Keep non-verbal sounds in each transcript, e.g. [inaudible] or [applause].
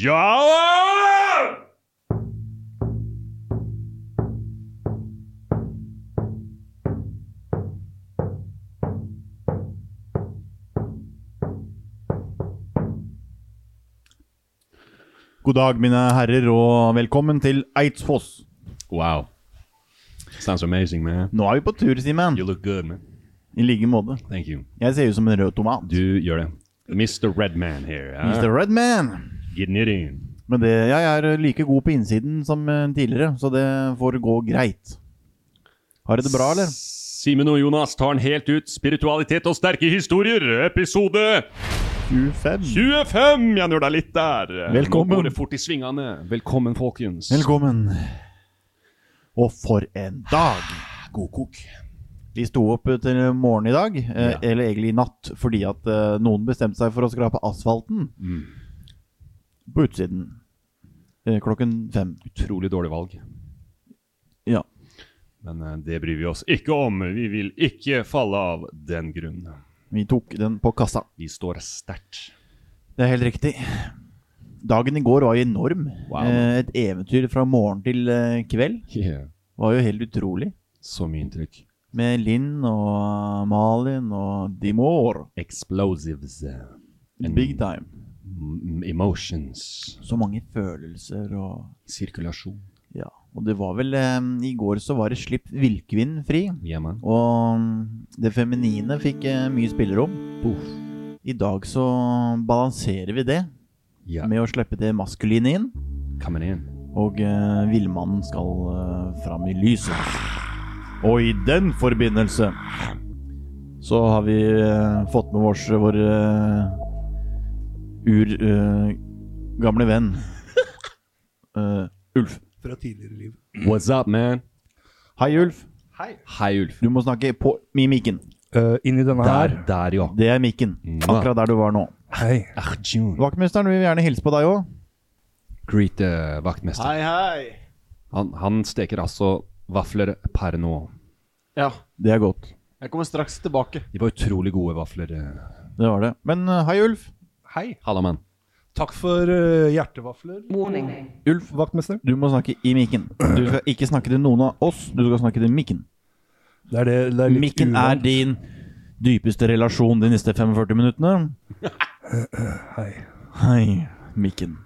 Ja! God dag, mine herrer, og velkommen til Eidsfoss. Wow. Sounds amazing, man. Nå er vi på tur, Simen. You look good, man. I like måte. Thank you. Jeg ser ut som en rød tomat. Du gjør det. Mr. Redman here. Mr. Redman. Getting it in. Men det, jeg er like god på innsiden som eh, tidligere, så det får gå greit. Har dere det bra, eller? Simen og Jonas tar den helt ut. Spiritualitet og sterke historier, episode 25. 25! Jeg nøla litt der. Velkommen. Nå går det fort i svingene. Velkommen, folkens. Velkommen. Og for en dag! God kok. Vi sto opp til morgen i dag, eh, Ja. eller egentlig i natt, fordi at eh, noen bestemte seg for å skrape asfalten Mm. På utsiden. Eh, klokken fem. Utrolig dårlig valg. Ja. Men eh, det bryr vi oss ikke om. Vi vil ikke falle av den grunn. Vi tok den på kassa. Vi står sterkt. Det er helt riktig. Dagen i går var enorm. Wow. Eh, et eventyr fra morgen til kveld. Yeah. Var jo helt utrolig. Så mye inntrykk. Med Linn og Malin og Dimor. Explosives. And Big time. Emotions. Så mange følelser og Sirkulasjon. Ja. Og det var vel eh, I går så var det slipp villkvinn fri. Yeah. Og det feminine fikk eh, mye spillerom. Puff. I dag så balanserer vi det Ja. med å slippe det maskuline inn. Coming in. Og uh, villmannen skal eh, fram i lyset. Og i den forbindelse så har vi eh, fått med oss vår uh, gamle venn uh, [laughs] Ulf. fra tidligere liv. What's up, man? Hei, Ulf. Hei, Ulf. Du må snakke på i mikken. Uh, inni denne Der, her. der, ja. Det er mikken. Mwah. Akkurat der du var nå. Hei. Vaktmesteren vil gjerne hilse på deg òg. Greet uh, vaktmester. Hei, hei. Han, han steker altså vafler per nå. Ja, Det er godt. jeg kommer straks tilbake. De var utrolig gode vafler. eh. Det var det. Men uh, hei, Ulf. Hei. Halla, mann. Takk for uh, hjertevafler, Ulf, vaktmester. du må snakke i mikken. Du skal [clears throat] ikke snakke til noen av oss, du skal snakke til mikken. Det er det, det er litt Mikken er din dypeste relasjon de neste 45 minuttene. [clears throat] Hei. Hei, mikken.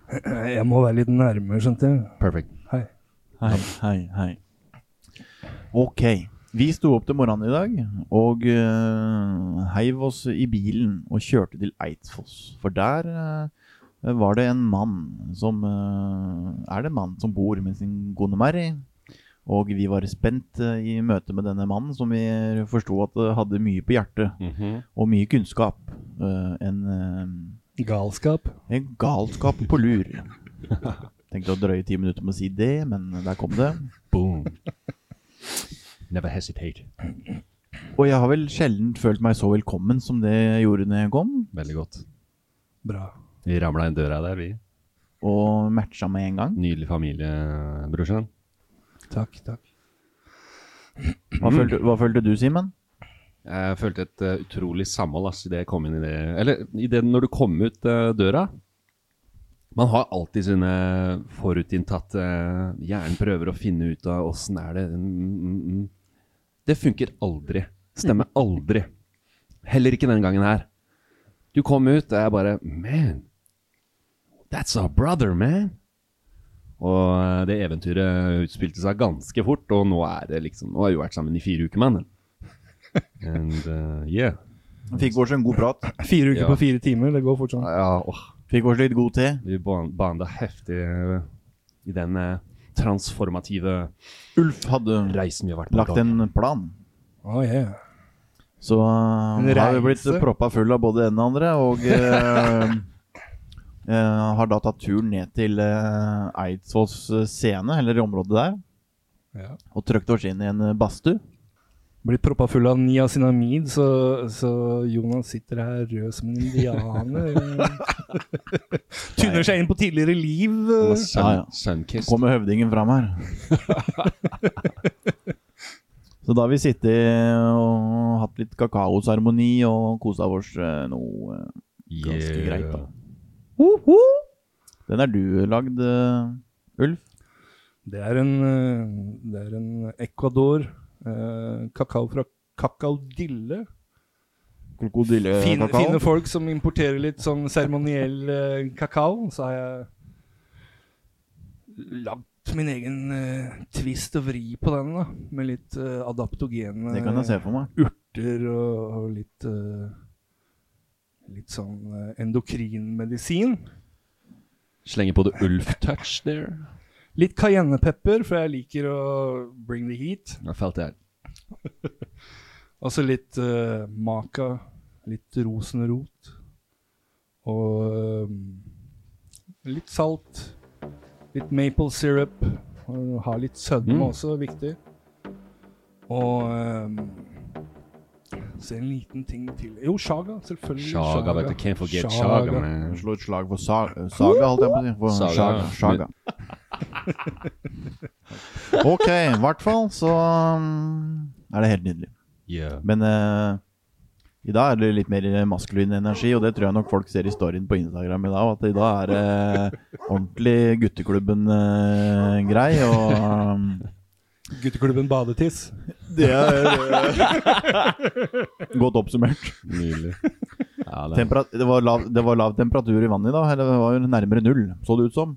Jeg må være litt nærmere, skjønte jeg. Perfect. Hei. Hei, hei, hei. Ok. Vi sto opp til morgenen i dag og uh, heiv oss i bilen og kjørte til Eidsfoss. For der uh, var det en mann som uh, Er det en mann som bor med sin kone Mary. Og vi var spent i møte med denne mannen, som vi forsto at hadde mye på hjertet. Mhm. Og mye kunnskap. en, Galskap. en galskap på lur. Tenkte å drøye ti minutter med å si det, men der kom det. Boom. Never hesitate. Og jeg har vel sjelden følt meg så velkommen som det jeg gjorde når jeg kom. Veldig godt. Bra. Vi ramla inn døra der, vi. og matcha med en gang. Nydelig familie, brorsan. Takk, takk. Hva følte, hva følte du, Simen? Jeg følte et uh, utrolig samhold ass, i det jeg kom inn i det Eller i det når du kom ut uh, døra. Man har alltid sine forutinntatte Hjernen prøver å finne ut av åssen er det mm, mm, mm. Det funker aldri. Stemmer aldri. Heller ikke den gangen her. Du kom ut, og jeg bare Man, that's our brother, man. Og eh, det eventyret utspilte seg ganske fort, og nå er det liksom Nå har vi vært sammen i fire uker, mann. [laughs] And uh, yeah. Fikk oss en god prat. [laughs] Fire uker Ja. på fire timer, det går fort sånn. Ja, åh, Fikk oss litt god te. vi ban- banda heftig eh, i den eh, transformative Ulf hadde reisen vi har vært på. lagt en plan. Oh, yeah. Så uh, har vi blitt proppa full av både den og andre, og uh, uh, [laughs] har da tatt turen ned til uh, Eidsvolls scene, eller i området der, Ja. og trykt oss inn i en badstue. Blitt proppa full av niacinamid, så, så Jonas sitter her rød som en indianer. [laughs] Tynner seg inn på tidligere liv. Eh. Ja, ja. Sunkist. Kommer høvdingen fram her. [laughs] Så da har vi sittet og hatt litt kakaoseremoni og kosa oss eh, noe ganske ganske greit, da. Den er du lagd, eh, Ulf. Det er en, eh, det er en Ecuador. Eh, kakao fra kakaodille. Krokodillekakao? Fine, Krokodillekakao. fine folk som importerer litt sånn seremoniell eh, kakao. Så har jeg lagd min egen uh, twist og vri på den, da. Med litt eh, adaptogene Det kan jeg se for meg. urter og, og litt eh, Litt sånn eh, endokrinmedisin. Slenger på det Ulf touch there. Litt cayennepepper, for jeg liker å bring the heat. Jeg felt det. Og så litt uh, maka, litt rosenrot. Og um, litt salt. Litt maple syrup. Og ha litt sødme Mm. også, viktig. Og um, så en liten ting til. Jo, shaga. Selvfølgelig. Shaga, vet du. Can't forget Shaga, man. Slå et slag for Saga, holdt jeg på å si. Saga. [laughs] Ok, i hvert fall så um, er det helt nydelig. Yeah. Men uh, i dag er det litt mer maskulin energi, og det tror jeg nok folk ser i storyen på Instagram i dag. At i dag er det ordentlig gutteklubben-grei. og um, Gutteklubben Badetiss. det er eh, [laughs] godt oppsummert. Nydelig. Ja, det, det, var lav, det var lav temperatur i vannet i dag. Eller det var jo nærmere null, så det ut som.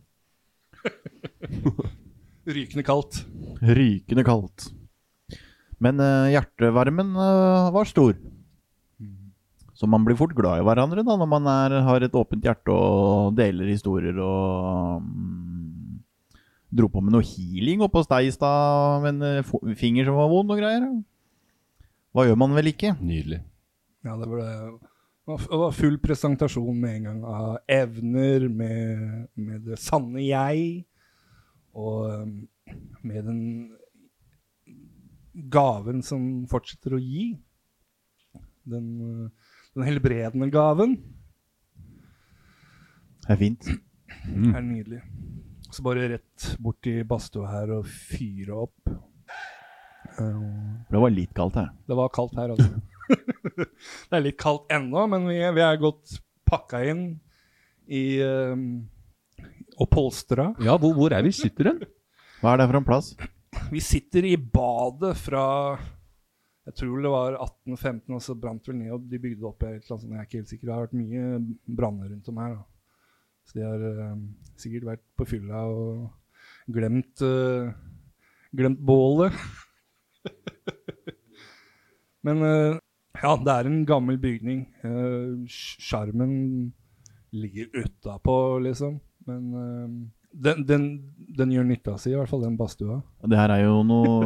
[laughs] Rykende kaldt. Rykende kaldt. Men uh, hjertevarmen uh, var stor. Så man blir fort glad i hverandre da, når man er, har et åpent hjerte og deler historier og um, Dro på med noe healing oppe hos deg i stad med en eh, finger som var vond og greier. Hva gjør man vel ikke? nydelig. Ja, det ble det var full presentasjon med en gang av evner, med, med det sanne jeg, og um, med den gaven som fortsetter å gi. Den, uh, den helbredende gaven Det er fint. Det er nydelig. Så bare rett bort i badstua her og fyre opp. Det var litt kaldt her. Det var kaldt her, altså. Det er litt kaldt ennå, men vi, vi er godt pakka inn i um, Og polstra. Ja, hvor, hvor er vi sitter hen? Hva er det for en plass? Vi sitter i badet fra Jeg tror det var 1815, og så brant vel ned, og de bygde opp et eller annet sånt. Jeg er ikke helt sikker. Det har vært mye branner rundt om her. da. Så de har um, sikkert vært på fylla og glemt uh, Glemt bålet. [laughs] Men uh, ja, det er en gammel bygning. Uh, ligger utapå, liksom. Men uh, den, den, den gjør nytta si, i hvert fall den badstua. Det her er jo noe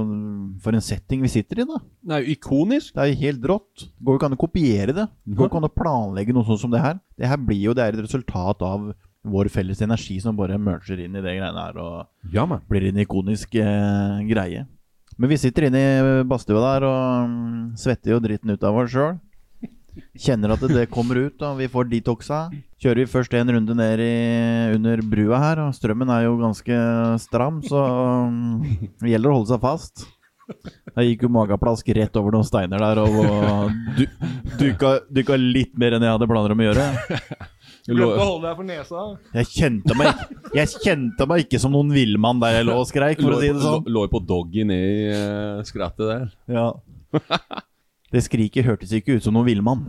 For en setting vi sitter i, da. Det er jo ikonisk. Det er jo helt rått. Det går jo ikke an å kopiere det. Det går ikke an å planlegge noe sånt som det her. Det her blir jo det er et resultat av vår felles energi som bare merger inn i det greiene her og Ja, blir en ikonisk eh, greie. Men vi sitter inne i badstua der og mm, svetter jo dritten ut av oss sjøl. Kjenner at det kommer ut, og vi får detoxa. Kjører vi først en runde ned i, under brua her, og strømmen er jo ganske stram, så um, det gjelder å holde seg fast. Da gikk jo mageplask rett over noen steiner der og, og du, dykka, dykka litt mer enn jeg hadde planer om å gjøre. Glemte å holde deg for nesa. Jeg kjente meg, jeg kjente meg ikke som noen villmann der jeg lå og skreik, for å si det sånn. Lå jo på doggy ned i uh, skrattet der. Ja. Det skriket hørtes ikke ut som noen villmann.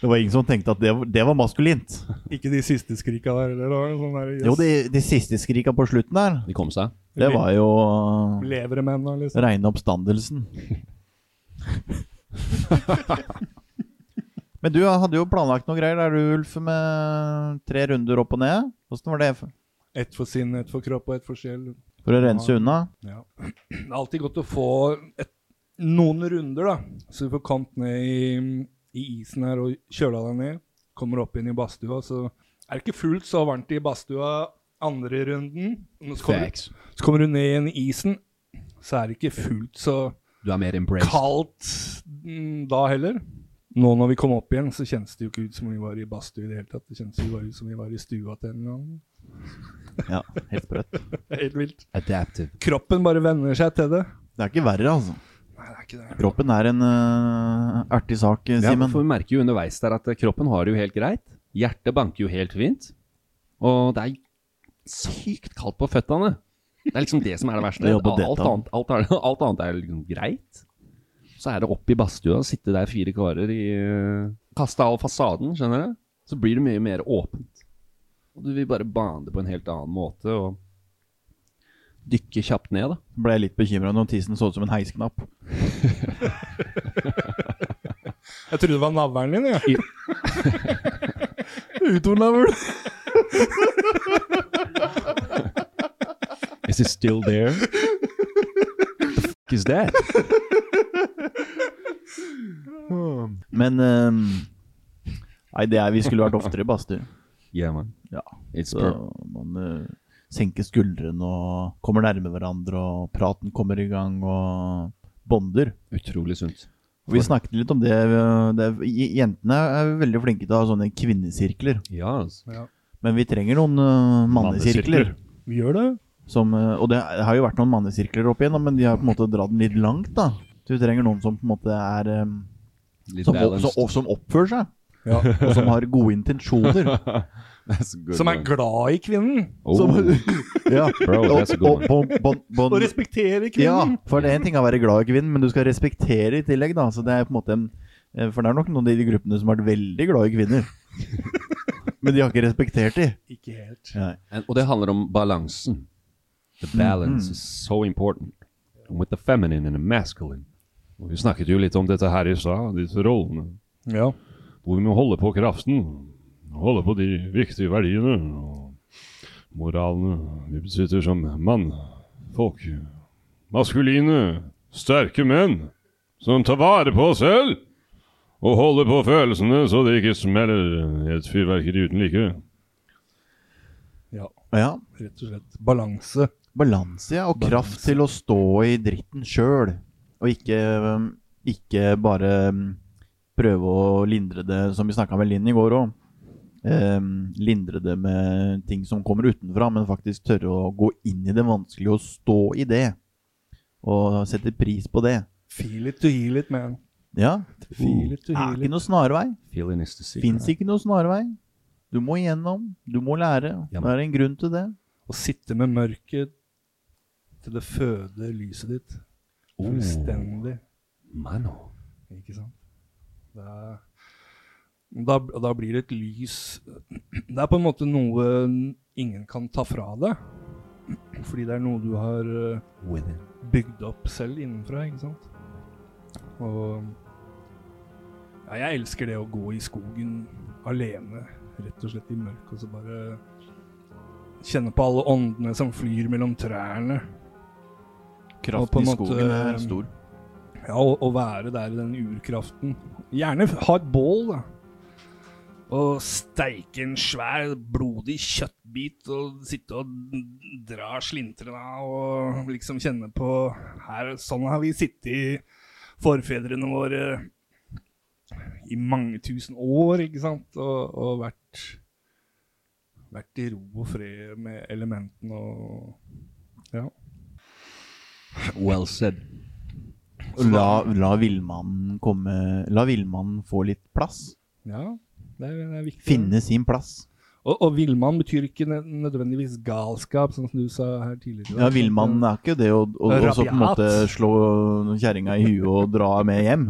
Det var ingen som tenkte at det, var- det var maskulint. Ikke de siste skrika der heller. da, Sånn der, yes. Jo, de, de siste skrika på slutten der, De kom seg. det var jo Levere menn, liksom. reine oppstandelsen. [laughs] Men du hadde jo planlagt noe greier der du, Ulf, med tre runder opp og ned. Åssen var det for, Ett for sinn, ett for kropp og ett for sjel. for å rense unna? Ja. Det er alltid godt å få et, noen runder, da. Så du får kommet ned i, i isen her og kjøla deg ned. Kommer opp inn i badstua, så er det ikke fullt så varmt i badstua andre runden. Så kommer, du, så kommer du ned igjen i isen, så er det ikke fullt så Du er mer kaldt mm, da heller. Nå når vi kom opp igjen, så kjennes det jo ikke ut som vi var i badstue i det hele tatt. Det kjennes jo bare ut som vi var i stua til en eller annen. Ja, helt sprøtt. [laughs] Helt vilt. Adaptive. Kroppen bare venner seg til det. Det er ikke verre, altså. Nei, det er ikke det. Kroppen er en uh, artig sak, Ja, Simen. for vi merker jo underveis der at eh, kroppen har det jo helt greit. Hjertet banker jo helt fint. Og det er sykt kaldt på føttene. Det er liksom det som er det verste. Det er alt, annet, alt, er, [laughs] alt annet er liksom greit. Så er det opp i badstua, sitte der fire karer i uh, Kaste av fasaden, skjønner du. Så blir det mye mer åpent. Og du vil bare bane det på en helt annen måte og dykke kjapt ned, da. Ble jeg litt bekymra når tissen så ut som en heisknapp. [laughs] Jeg trodde det var navlen din, jeg. Utonavl! Is it still there? the fuck is that? [laughs] Men ehm, Nei, det er vi skulle vært oftere i badstue. Yeah, man. Ja. It's Så man uh, senker skuldrene og kommer nærme hverandre, og praten kommer i gang, og bonder. utrolig sunt. Og Vi snakket litt om det, eh, det Jentene er veldig flinke til å ha sånne kvinnesirkler. Ja, altså. Men vi trenger noen uh, mannesirkler. Vi gjør det. Som, uh, og det har jo vært noen mannesirkler opp igjennom, men de har på en måte dratt den litt langt. da Så vi trenger noen som på en måte er Litt som, som, som oppfører seg. Ja. [laughs] Og som har gode intensjoner. [laughs] Som er glad i kvinnen. Oh, Som, [laughs] ja. Bro, Og- og- bon- bon- Og respekterer Ja, for det er en ting å være glad i kvinnen, men du skal respektere i tillegg, da. Så det er på en måte en eh, For det er nok noen av de gruppene som har vært veldig glad i kvinner. men de har ikke respektert de. Ikke helt. And, og det handler om balansen. The balance is so important. With the feminine and the masculine. Og vi snakket jo litt om dette her i stad, disse rollene. Ja. Hvor vi må holde på kraften. Holde på de viktige verdiene. Og moralene vi besitter som mann. Folk. Maskuline, sterke menn. Som tar vare på oss selv. Og holder på følelsene så det ikke smeller et fyrverkeri uten like. ja. Ja. Rett og slett. Balanse. Balanse, ja. Og kraft til å stå i dritten sjøl. Og ikke, um, ikke bare um, prøve å lindre det, som vi snakka med Linn i går òg. lindre det med ting som kommer utenfra, men faktisk tørre å gå inn i det vanskelige og stå i det. Og sette pris på det. Feel it to heal it, man. Ja. Feel it to Det er ikke noe snarvei. Feeling is. Fins ikke noe snarvei. Du må igjennom. Du må lære. Ja, Det er en grunn til det. Å sitte med mørket til det føder lyset ditt. Fullstendig. Mano. Ikke sant? Da, da, da blir det et lys Det er på en måte noe ingen kan ta fra deg. Fordi det er noe du har eh, bygd opp selv innenfra, ikke sant? Og ja, jeg elsker det å gå i skogen alene, rett og slett i mørket, og så bare kjenne på alle åndene som flyr mellom trærne. Kraften i i måte, skogen er stor. Ja, å, å være der i den urkraften. Gjerne ha et bål, da. Og steike en svær, blodig kjøttbit og sitte og dra slintrene av og liksom kjenne på her, Sånn har vi sittet, i forfedrene våre, i mange tusen år, ikke sant? Og, og vært, vært i ro og fred med elementene og Ja. Well said. La, la villmannen komme La villmannen få litt plass. ja det, er, det er viktig. Finne sin plass. Og, og villmann betyr ikke nødvendigvis galskap, sånn som du sa her tidligere. Ja, Villmannen er ikke det å, å, å så på en måte slå kjerringa i huet og dra med hjem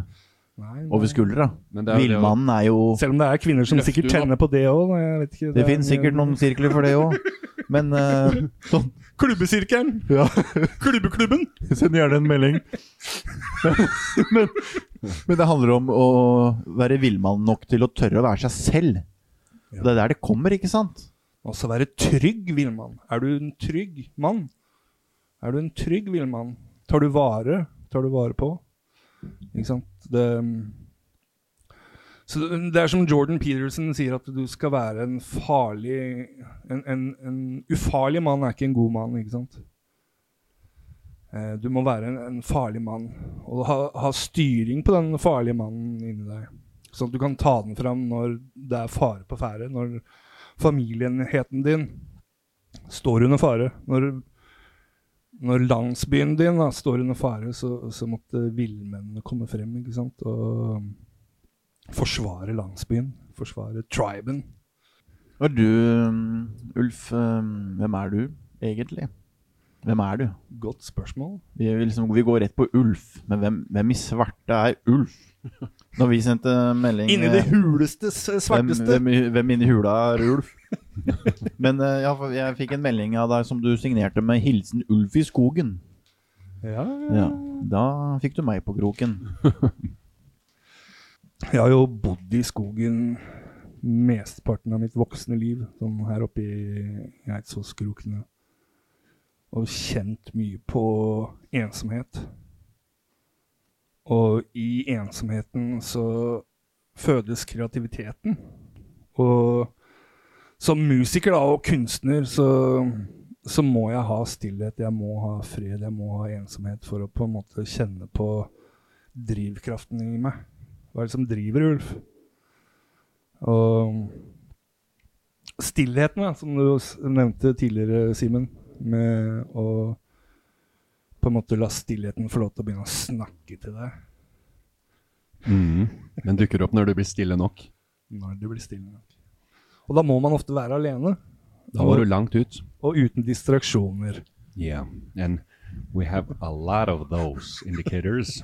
Nei, nei. over skuldra. Er Villmannen er jo Selv om det er kvinner som sikkert tenner på det òg. Det. Det er- finnes sikkert noen sirkler for det òg. Men [laughs] uh, sånn Klubbesirkelen! ja. Klubbeklubben! [laughs] Send gjerne en melding. men, men det handler om å være villmann nok til å tørre å være seg selv. Ja. Det er der det kommer, ikke sant? Også være trygg villmann. Er du en trygg mann? Er du en trygg villmann? Tar du vare? Tar du vare på? Ikke sant? Det, så det, er som Jordan Peterson sier, at du skal være en farlig En, en, en ufarlig mann er ikke en god mann, ikke sant? Eh, Du må være en, en farlig mann og ha, ha styring på den farlige mannen inni deg. Sånn at du kan ta den fram når det er fare på ferde. Når familienheten din står under fare. Når, når landsbyen din da, står under fare, så, så måtte villmennene komme frem ikke sant? og um, forsvare landsbyen. Forsvare triben. Og du, um, Ulf, um, hvem er du egentlig? Hvem er du? Godt spørsmål. Vi, liksom, vi går rett på Ulf, men hvem, hvem i svarte er Ulf? Når vi sendte melding Inni det eh, huleste, svarteste. hvem, hvem, hvem inni hula er Ulf? [laughs] [laughs] men eh, ja, jeg fikk en melding av deg som du signerte med 'Hilsen Ulf i skogen'. Ja, Ja, Da fikk du meg på kroken. [laughs] Jeg har jo bodd i skogen mesteparten av mitt voksne liv, sånn her oppe i Eidsvollskrokene. Og kjent mye på ensomhet. Og i ensomheten så fødes kreativiteten. Og som musiker da, og kunstner så, så må jeg ha stillhet, jeg må ha fred, jeg må ha ensomhet for å på en måte kjenne på drivkraften i meg. Hva er det som driver Ulf? Og stillheten, da, som du nevnte tidligere, Simen, med å på en måte la stillheten få lov til å begynne å snakke til deg Mm. Den dukker opp når du blir stille nok. når du blir stille nok. Og da må man ofte være alene, Da var du langt ut. og uten distraksjoner. Yeah, and we have a lot of those indicators.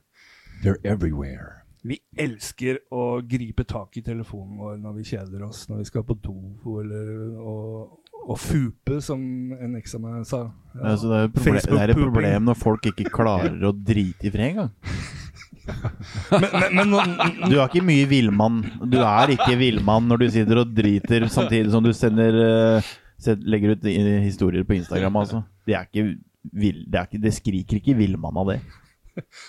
[laughs] They're everywhere. Vi elsker å gripe tak i telefonen vår når vi kjeder oss, når vi skal på do, eller å, fupe, som en eks av meg sa. Ja. Altså, det, er et det er et problem når folk ikke klarer å drite i fred engang. [laughs] Men, men, men Du er ikke mye villmann. Du er ikke villmann når du sitter og driter samtidig som du sender eh, legger ut historier på Instagram, altså. Det er ikke vill, det, er ikke, det skriker ikke villmann av det.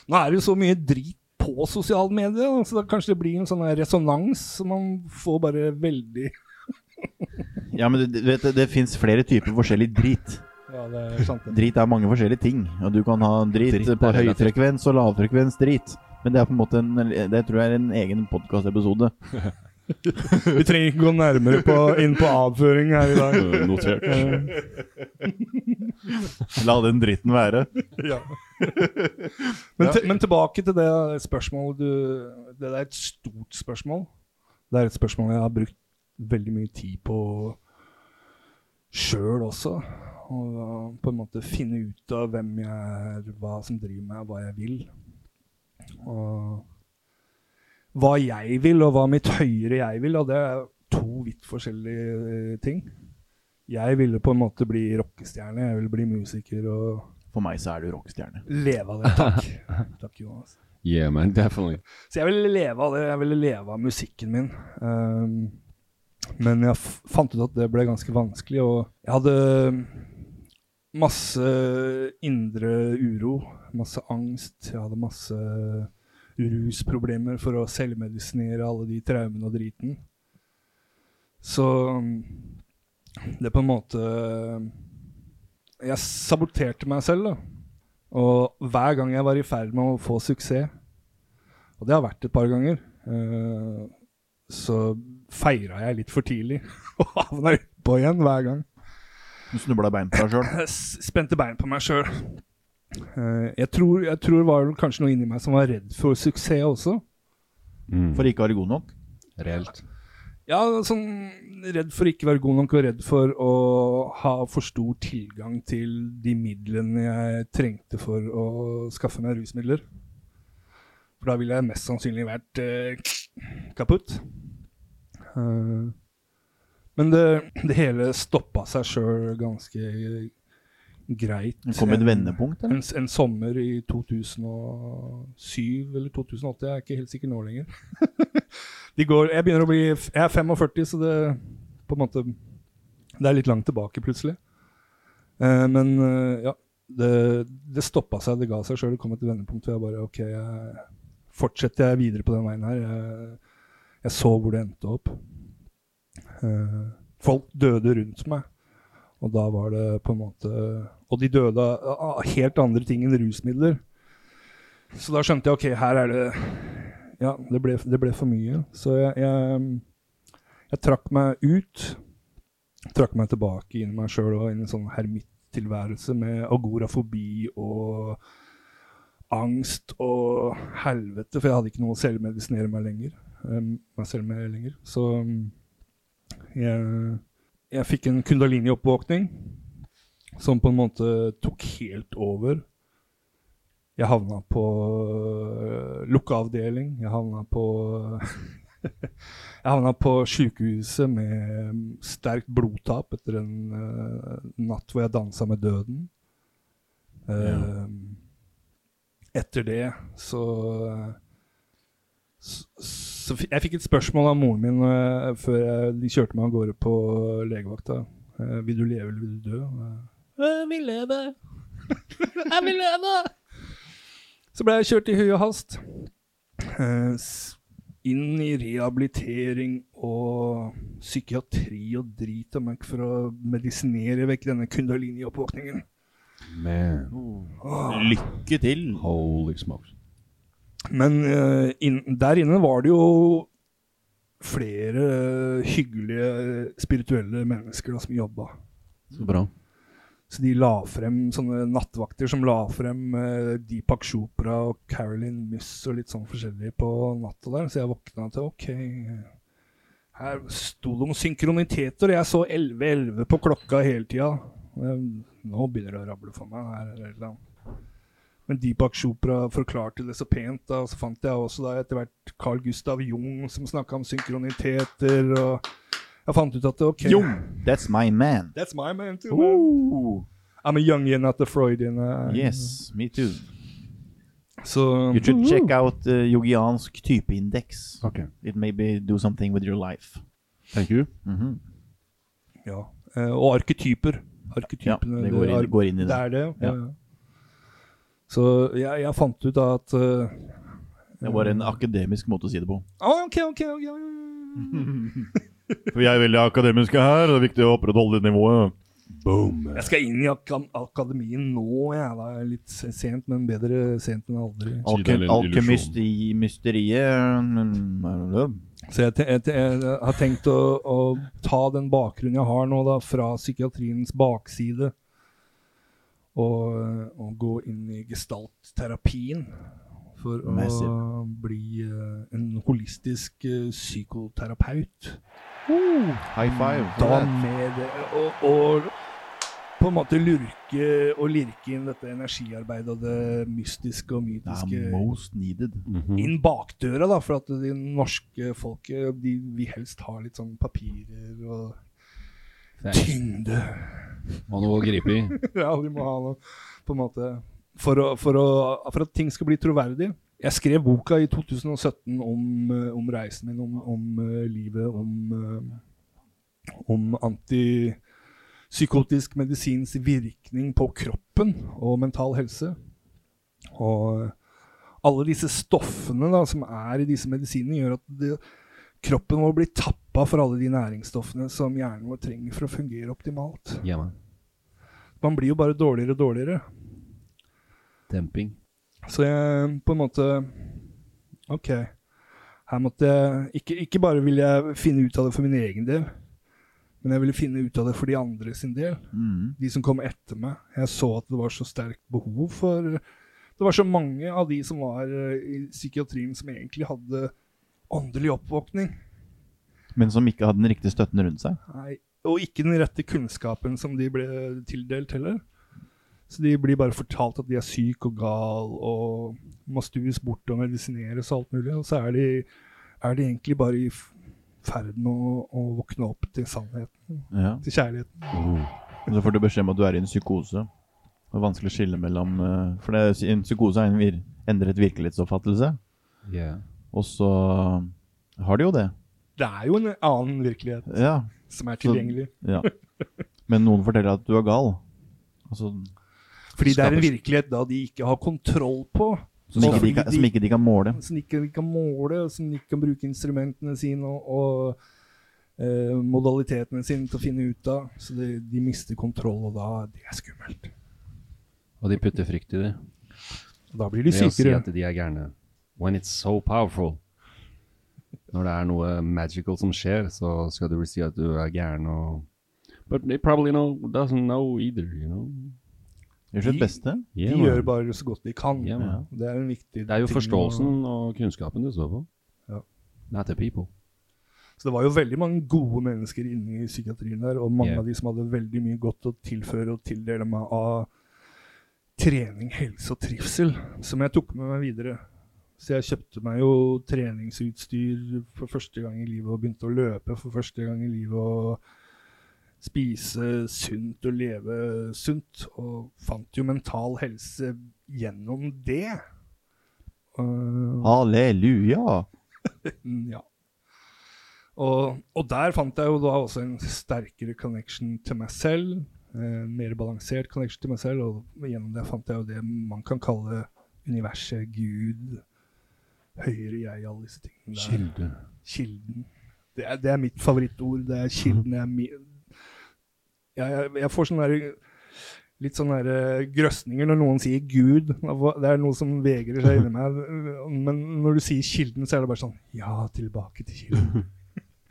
Nå er det jo så mye drit på sosiale medier, så da kanskje det blir en sånn resonans som man får bare veldig [laughs] Ja, men du du vet, det, det fins flere typer forskjellig drit. Ja, det er sant. det. Drit er mange forskjellige ting. Og du kan ha drit, Drit på høyfrekvens og lavfrekvens drit. Men det er på en måte en, det tror jeg er en egen podkastepisode. [laughs] Vi trenger ikke gå nærmere på, inn på avføring her i dag. [laughs] Notert. La den dritten være. [laughs] Ja. Men, til- men tilbake til det spørsmålet du Det er et stort spørsmål. Det er et spørsmål jeg har brukt veldig mye tid på sjøl også. Og på en måte finne ut av hvem jeg er, hva som driver meg, hva jeg vil. Og hva jeg vil, og hva mitt høyere jeg vil. Og det er to vidt forskjellige eh, ting. Jeg ville på en måte bli rockestjerne, jeg ville bli musiker og For meg så er du rockestjerne. leve av det. Takk. [laughs] Takk, Jonas. Yeah, man, definitely. Så jeg ville leve av det. Jeg ville leve av musikken min. Um, men jeg f fant ut at det ble ganske vanskelig, og jeg hadde masse indre uro, masse angst. Jeg hadde masse rusproblemer for å selvmedisinere alle de traumene og driten. Så um, det på en måte Jeg saboterte meg selv, da. Og hver gang jeg var i ferd med å få suksess, og det har vært et par ganger, Eh, så feira jeg litt for tidlig [laughs] og havna utpå igjen hver gang. Du snubla bein på deg sjøl. [laughs] Spente bein på meg sjøl. jeg, tror, jeg tror det var kanskje noe inni meg som var redd for suksess også. Mm. For ikke å være god nok. Reelt. Ja, sånn redd for ikke å være god nok og redd for å ha for stor tilgang til de midlene jeg trengte for å skaffe meg rusmidler. For da ville jeg mest sannsynlig vært eh, kaputt. Eh, men det, [clears throat] det hele stoppa seg sjøl ganske greit. Det kom et vendepunkt. En, en sommer i 2007 eller 2008, jeg er ikke helt sikker nå lenger. [laughs] Går, jeg begynner å bli Jeg er 45, så det på en måte Det er litt langt tilbake, plutselig. Eh, men eh, ja, det, det stoppa seg, det ga seg sjøl. Det kom et vendepunkt hvor jeg bare OK, jeg, fortsetter jeg videre på den veien her? Jeg, jeg så hvor det endte opp. Eh, folk døde rundt meg. Og da var det på en måte Og de døde av helt andre ting enn rusmidler. Så da skjønte jeg OK, her er det Ja, det ble, det ble for mye. Så jeg, jeg, jeg trakk meg ut. Trakk meg tilbake inn i meg sjøl og inn i en sånn hermittilværelse med agorafobi og angst og helvete, for jeg hadde ikke noe å selvmedisinere meg lenger. Um, meg selv med lenger. Så jeg jeg fikk en kundalini-oppvåkning som på en måte tok helt over. Jeg havna på uh, lukka avdeling. Jeg havna på [laughs] Jeg havna på sjukehuset med sterkt blodtap etter en uh, natt hvor jeg dansa med døden. Uh, Etter det så så, så Jeg fikk et spørsmål av moren min uh, før jeg, de kjørte meg av gårde på legevakta. Uh, vil du leve eller vil du dø? Og Jeg vil leve. jeg vil leve! Så ble jeg kjørt i høy og hast. Eh, inn i rehabilitering og psykiatri og drit og møkk for å medisinere vekk denne kundalini-oppvåkningen. Man. Lykke til. Holy smokes. Men uh, inn, der inne var det jo flere hyggelige, spirituelle mennesker da, som jobba. Så bra. Så de la frem sånne nattvakter som la frem uh, Deepak Chopra og Carolyn Miss og litt sånn forskjellig på natta der. Så jeg våkna til OK. Her sto det om synkroniteter, jeg så 11.11 på klokka hele tida. Nå begynner det å rable for meg. Her er eller annet. Men Deepak Chopra forklarte det så pent. da, og Så fant jeg også da etter hvert Carl Gustav Jung som snakka om synkroniteter. og Jeg fant ut at ok, Jung, that's my man. That's my man too. man. Ooh. I'm a Jungian, not a Freudian. uh, Yes, me too. So, You should check out uh, yogiansk typeindeks. Okay. It maybe do something with your life. Thank you. Mhm. Ja. Uh, Og arketyper. Arketypene. Ja, det går inn- ar- går inn i det. Det er det, ja. Ja. Så jeg, jeg fant ut at uh, Det var en akademisk måte å si det på. OK, OK. ok. [laughs] For vi er veldig akademiske her, og det er viktig å opprettholde det nivået. Boom. Jeg skal inn i ak akademien nå, jeg. Da. Litt sent, men bedre sent enn aldri. Alke- Alke Alke- Alkemysteriet Så jeg, jeg, jeg har tenkt å, å ta den bakgrunnen jeg har nå, da, fra psykiatriens bakside, og, og gå inn i gestaltterapien. For å Massive. bli uh, en holistisk uh, psykoterapeut. High five. Da med det, og, og på en måte lurke og lirke inn dette energiarbeidet og det mystiske og mytiske er most needed. Mhm. inn bakdøra, da, for at de norske folket de vil helst ha litt sånn papirer og tyngde. Og noe å gripe i. [laughs] ja, de må ha noe på en måte for, å, for, å, for at ting skal bli troverdig. Jeg skrev boka i 2017 om, eh, om reisen min, om, om eh, livet, om, eh, om antipsykotisk medisins virkning på kroppen og mental helse. Og alle disse stoffene da, som er i disse medisinene, gjør at det, kroppen vår blir tappa for alle de næringsstoffene som hjernen vår trenger for å fungere optimalt. Ja, man. Man blir jo bare dårligere og dårligere. Demping. Så jeg på en måte OK. Her måtte jeg ikke, ikke bare ville jeg finne ut av det for min egen del, men jeg ville finne ut av det for de andre sin del. Mm. De som kom etter meg. Jeg så at det var så sterkt behov for Det var så mange av de som var eh, i psykiatrien som egentlig hadde åndelig oppvåkning. Men som ikke hadde den riktige støtten rundt seg. Nei, og ikke den rette kunnskapen som de ble tildelt heller. Så de blir bare fortalt at de er syke og gal og må stues bort og medisineres og alt mulig. Og så er de, er de egentlig bare i ferd med å, å våkne opp til sannheten, Ja. til kjærligheten. Og så får du beskjed om at du er i en psykose. Det er vanskelig å skille mellom eh, For det, en psykose er en vir endret virkelighetsoppfattelse. Yeah. Og så har de jo det. Det er jo en annen virkelighet Ja. som er tilgjengelig. ja. Men noen forteller at du er gal. Altså, Fordi det er en virkelighet da de ikke har kontroll på. som, ikke de kan, som ikke de kan måle. som ikke de kan måle, og som de ikke kan bruke instrumentene sine og, og eh, modalitetene sine til å finne ut av. Så de, de mister kontroll, og da det er skummelt. Og de putter frykt i det. Og da blir de Ved å si at de er gærne. When it's so powerful. Når det er noe magical som skjer, så skal du vel si at du er gæren og But they probably know, doesn't know either, you know. Gjør sitt De- beste. Yeah, de man. gjør bare så godt de kan. Ja. Det er en viktig Det er jo forståelsen og kunnskapen du står på. Ja. Not the people. Så det var jo veldig mange gode mennesker inne i psykiatrien der, og mange Yeah. av de som hadde veldig mye godt å tilføre og tildele meg av trening, helse og trivsel, som jeg tok med meg videre. Så jeg kjøpte meg jo treningsutstyr for første gang i livet og begynte å løpe for første gang i livet og spise sunt og leve sunt, og fant jo mental helse gjennom det. Uh, Halleluja! Mm, Ja. Og, og der fant jeg jo da også en sterkere connection til meg selv. Eh, mer balansert connection til meg selv, og gjennom det fant jeg jo det man kan kalle universet, Gud, høyere jeg, alle disse tingene. der. Kilde. Kilden. Det er, det er mitt favorittord. Det er kilden. Jeg, er mi jeg, jeg, jeg får sånne derre litt sånne der, eh, grøsninger når noen sier Gud. Det er noe som vegrer seg inni meg. Men når du sier kilden, så er det bare sånn Ja, tilbake til kilden. [laughs]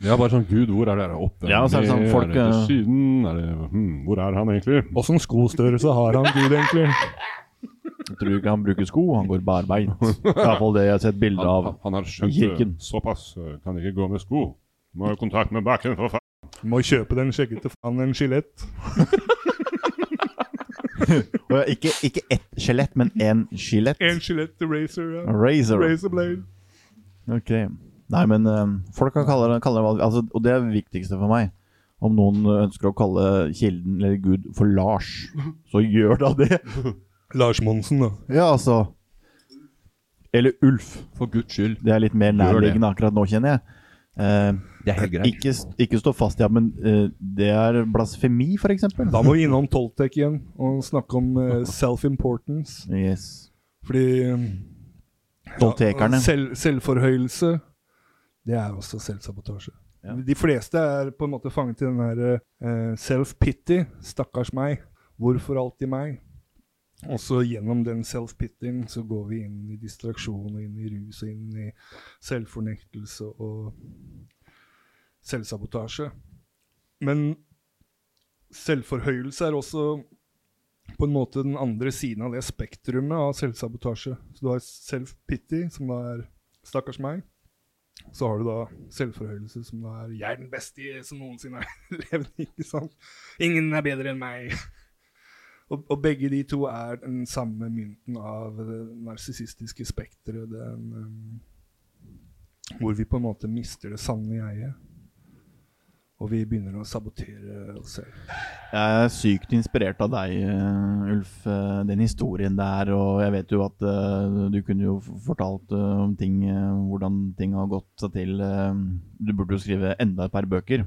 Ja, bare sånn Gud, hvor er det? Er det oppe? Ja, så er det sånn, folk, Er det til eh, Syden? Er det, hmm, hvor er han egentlig? Åssen skostørrelse har han Gud, egentlig? [laughs] Jeg tror ikke han bruker sko, han går barbeint. Det [laughs] er i hvert fall det jeg har sett bilde av. han har skjønt Kirken. Såpass eh, kan ikke gå med sko. Må ha kontakt med bakken, for faen. Må kjøpe den skjeggete faen en skjelett. [laughs] Ikke, ikke ett skjelett, men én skjelett. En skjelett til Razer. Ja. Razor. blade Ok. Nei, men eh, folk kan kalle det, kalle det altså, Og det er det viktigste for meg. Om noen ønsker å kalle kilden eller Gud for Lars, så gjør da det. Lars Monsen, da. Ja, altså Eller Ulf. For guds skyld. Det er litt mer nærliggende akkurat nå, kjenner jeg. Eh, Det er helt greit. ikke, ikke stå fast i ja, men eh, det er blasfemi, eksempel. Da må vi innom Toltec igjen og snakke om eh, [laughs] self-importance. Yes. Fordi um, Ja, selv, selvforhøyelse, det er også selvsabotasje. Ja. De fleste er på en måte fanget i den der eh, self-pity. Stakkars meg. Hvorfor alltid meg? Og så gjennom den self-pitting så går vi inn i distraksjon og inn i rus og inn i selvfornektelse og selvsabotasje. Men selvforhøyelse er også på en måte den andre siden av det spektrumet av selvsabotasje. Så du har self-pity, som da er 'stakkars meg'. Så har du da selvforhøyelse, som da er 'jeg er den beste som noensinne har [laughs] levd'. ikke sant? 'Ingen er bedre enn meg'. Og, og begge de to er den samme mynten av det narsissistiske spekteret. Um, hvor vi på en måte mister det sanne jeget. Og vi begynner å sabotere oss selv. Jeg er sykt inspirert av deg, eh, Ulf. eh, Den historien der. Og jeg vet jo at uh, du kunne jo fortalt uh, om ting, uh, hvordan ting har gått seg til. Du burde jo skrive enda et par bøker.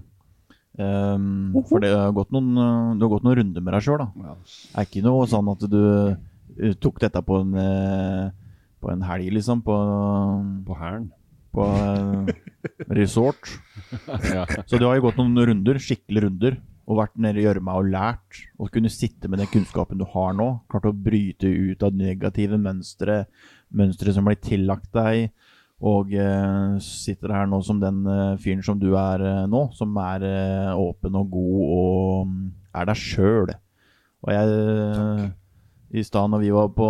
Um, for det har gått noen, du har gått noen runder med deg sjøl, da. Det er ikke noe sånn at du eh, tok dette på en, eh, på en helg, liksom. På, På hæren. på eh, resort. [laughs] ja. Så du har jo gått noen runder, skikkelig runder, og vært nede i gjørma og lært. Og kunne sitte med den kunnskapen du har nå, klart å bryte ut av negative mønstre, mønstre som blir tillagt deg, Og eh, sitter her nå som den eh, fyren som du er eh, nå, som er åpen og god og mm, er deg sjøl. Og jeg eh, I stad når vi var på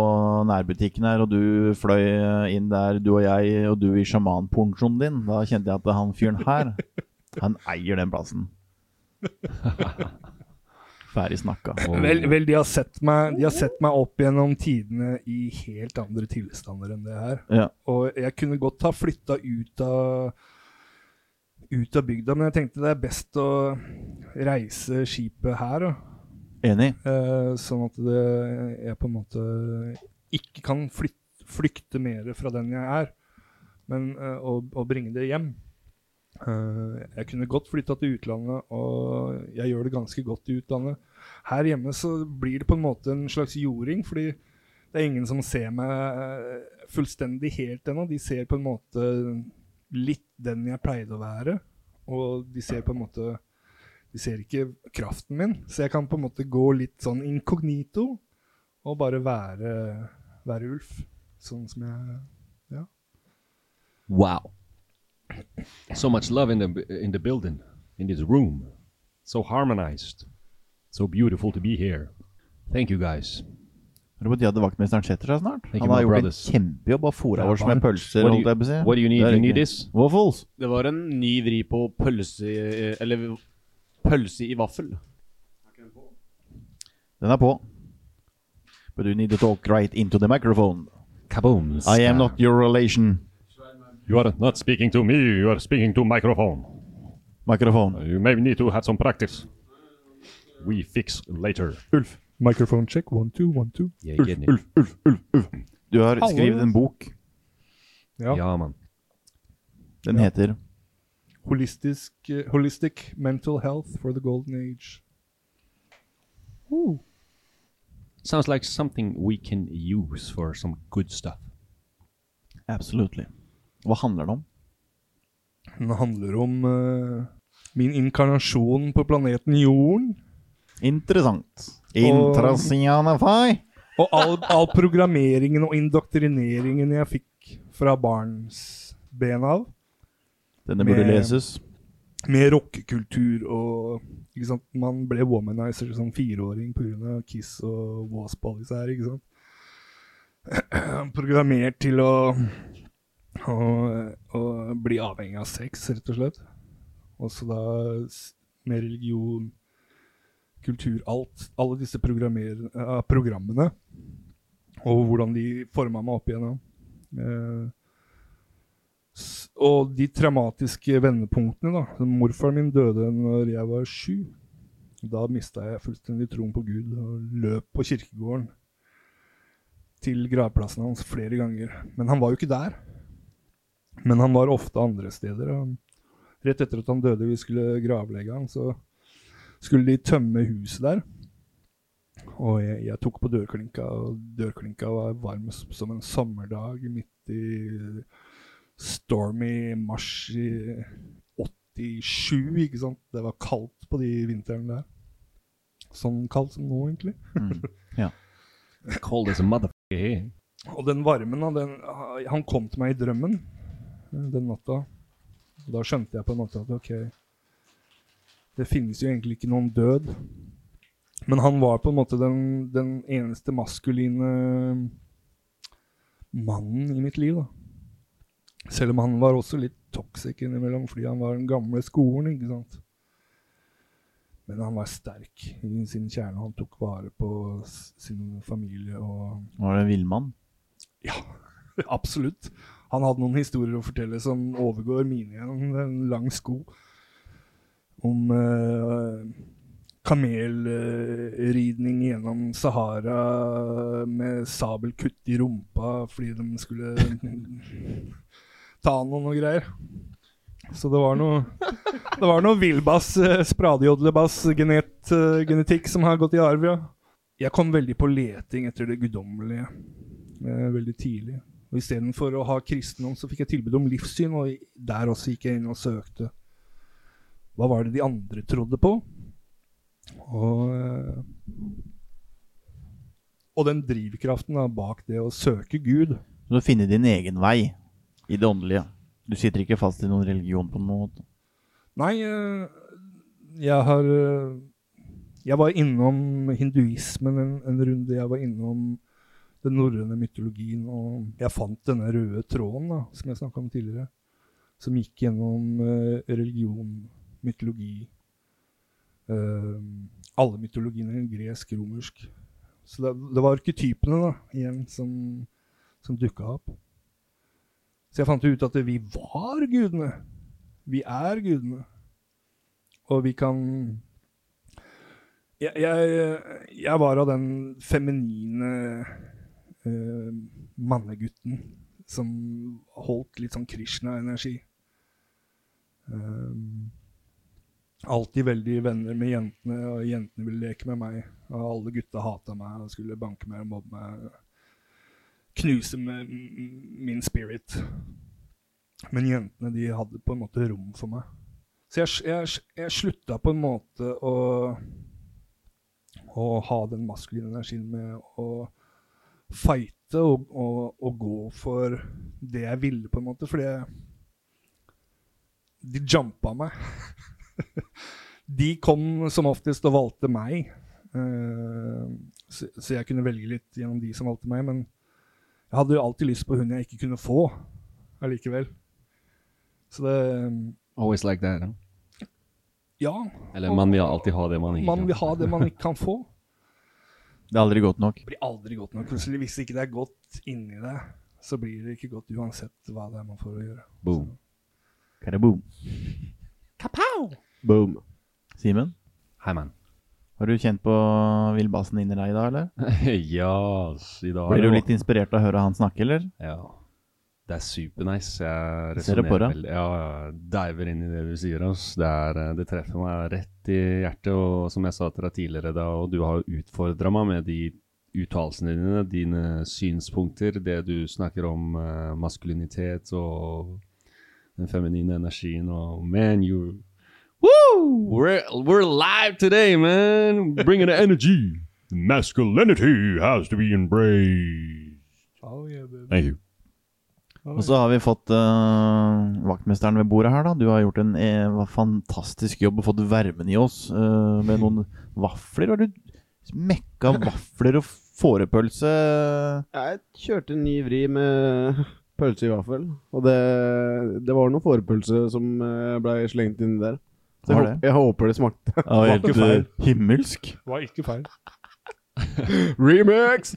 nærbutikken her, og du fløy inn der, du og jeg, og du i sjamanponchoen din, da kjente jeg at han fyren her, [laughs] han eier den plassen. [laughs] Ferdig snakka. Vel, vel de, har sett meg, de har sett meg opp gjennom tidene i helt andre tilstander enn det her. Ja. Og jeg kunne godt ha flytta ut av ut av bygda, men jeg tenkte det er best å reise skipet her. Da. Enig. Eh, sånn at det, jeg på en måte ikke kan flyt- flykte mer fra den jeg er, men eh, og, og bringe det hjem. Eh, jeg kunne godt flytta til utlandet, og jeg gjør det ganske godt i utlandet. Her hjemme så blir det på en måte en slags jording, fordi det er ingen som ser meg eh, fullstendig helt ennå. De ser på en måte litt den jeg pleide å være, og de ser på en måte De ser ikke kraften min, så jeg kan på en måte gå litt sånn inkognito og bare være, være Ulf, sånn som jeg Ja. Wow. So much love in the in the building, in this room. So harmonized. So beautiful to be here. Thank you guys. Er det på tide at vaktmesteren setter seg snart? Thank Han you, har my gjort brothers. en kjempejobb og fôra er oss med pølser. What do holdt jeg på å si. you, what do you need? Det er You need riktig. this? Waffles. Det var en ny vri på pølse i- Eller pølse i vaffel. Den er på. But you need to talk right into the microphone. Kaboom. I am not your relation. You are not speaking to me, you are speaking to microphone. Microphone. You may need to have some practice. We fix later. Ulf. Microphone check. One, two, one, two. Ulf. Ulf, Ulf, Ulf, Ulf. Du har Hallo. skrevet en bok. Ja. Ja, man. Den Ja. heter Holistisk, eh, holistic Mental Health for the Golden Age. Sounds like something we can use for some good stuff. Absolutely. Hva handler det om? Den handler om eh, min inkarnasjon på planeten Jorden. Interessant. Interessante Og all, all programmeringen og indoktrineringen jeg fikk fra barnsben av. Denne burde Med- leses. Med rockekultur og ikke sant? Man ble womanizer som fireåring pga. Kiss og Wasp og disse her, ikke sant. [clears throat] Programmert til å, å, å bli avhengig av sex, rett og slett. Og så da med religion, kultur, alt. Alle disse eh, programmene. Og hvordan de forma meg opp igjennom. Uh, og de traumatiske vendepunktene, da. Morfaren min døde når jeg var sju. Da mista jeg fullstendig troen på Gud og løp på kirkegården til gravplassen hans flere ganger. Men han var jo ikke der. Men han var ofte andre steder. Rett etter at han døde, vi skulle gravlegge han, så skulle de tømme huset der. Og jeg, jeg tok på dørklinka, og dørklinka var varm som en sommerdag midt i stormy mars i 87, ikke sant. Det var kaldt på de vintrene der. Sånn kaldt som nå, egentlig. Mm. [laughs] Cold as a motherfucker. Og den varmen, den, han kom til meg i drømmen den natta. Da skjønte jeg på en måte at ok, det finnes jo egentlig ikke noen død. Men han var på en måte den, den eneste maskuline mannen i mitt liv, da. Selv om han var også litt toxic innimellom fordi han var den gamle skolen, ikke sant. Men han var sterk i sin kjerne. Han tok vare på sin familie og Var det en villmann? ja, [laughs] absolutt. Han hadde noen historier å fortelle som overgår mine gjennom En lang sko. Om uh, kamelridning gjennom Sahara med sabelkutt i rumpa fordi de skulle ta noen og greier. Så det var noe Det var noe villbass, uh, spradjodlebass, genet, eh, genetikk som har gått i arv, ja. Jeg kom veldig på leting etter det guddommelige eh, veldig tidlig. Og Istedenfor å ha kristendom, så fikk jeg tilbud om livssyn, og der også gikk jeg inn og søkte. Hva var det de andre trodde på? Og, eh, og den drivkraften da, bak det å søke Gud. Du finner finne din egen vei. I det åndelige. Du sitter ikke fast i noen religion på noen måte? Nei, eh, jeg har eh, Jeg var innom hinduismen en, en runde. Jeg var innom den norrøne mytologien, og jeg fant denne røde tråden da, som jeg snakka om tidligere, som gikk gjennom religionen. religion, mytologi Uh, Alle mytologiene, gresk, romersk. Så det, det var arketypene da, igjen som, som dukka opp. Så jeg fant ut at vi var gudene. Vi er gudene. Og vi kan Jeg, jeg, jeg var av den feminine eh, mannegutten som holdt litt sånn Krishna-energi. Um, alltid veldig venner med jentene, og jentene ville leke med meg. Og alle gutta hata meg og skulle banke meg og mobbe meg. Knuse med min spirit. Men jentene de hadde på en måte rom for meg. Så jeg, jeg, jeg slutta på en måte å, å ha den maskuline energien med å fighte og, og, og gå for det jeg ville, på en måte. Fordi jeg, de jumpa meg. [laughs] de kom som oftest og valgte meg. Eh, så, så jeg kunne velge litt gjennom de som valgte meg. Men jeg hadde jo alltid lyst på hun jeg ikke kunne få allikevel. Så det Always like that. Huh? Ja. Eller man vil alltid ha det man ikke Man kan. vil ha det man ikke kan få. Det er aldri godt nok. Det blir aldri godt nok. Plutselig, Hvis ikke det er godt inni deg, så blir det ikke godt uansett hva det er man får å gjøre. Boom. Karaboom. Boom. Simen, Hei, man. har du kjent på villbasen inni deg i dag, eller? [laughs] ja, i dag Blir du litt inspirert av å høre han snakke, eller? Ja. Det er supernice. Jeg Ser det på resonerer deg. veldig- Ja, jeg diver inn i det du sier. ass. Det, er, eh, det treffer meg rett i hjertet. Og som jeg sa til deg tidligere, da, og du har jo utfordra meg med de uttalelsene dine, dine synspunkter, det du snakker om eh, maskulinitet og den feminine energien og Man, you Woo! We're, we're live today, man! Bringing the energy. Masculinity has to be embraced. Oh, yeah, baby. Thank you. Og så har vi fått uh, vaktmesteren ved bordet her, da. Du har gjort en eh, fantastisk jobb og fått varmen i oss uh, med noen [laughs] vafler. Har du mekka vafler og fårepølse? Jeg kjørte en ny vri med pølse i vaffel. Og det, det var noe fårepølse som eh, ble slengt inni der. Så jeg, Var jeg håper det smakte. Det var helt ikke feil. himmelsk. Det var ikke feil. [laughs] Remix!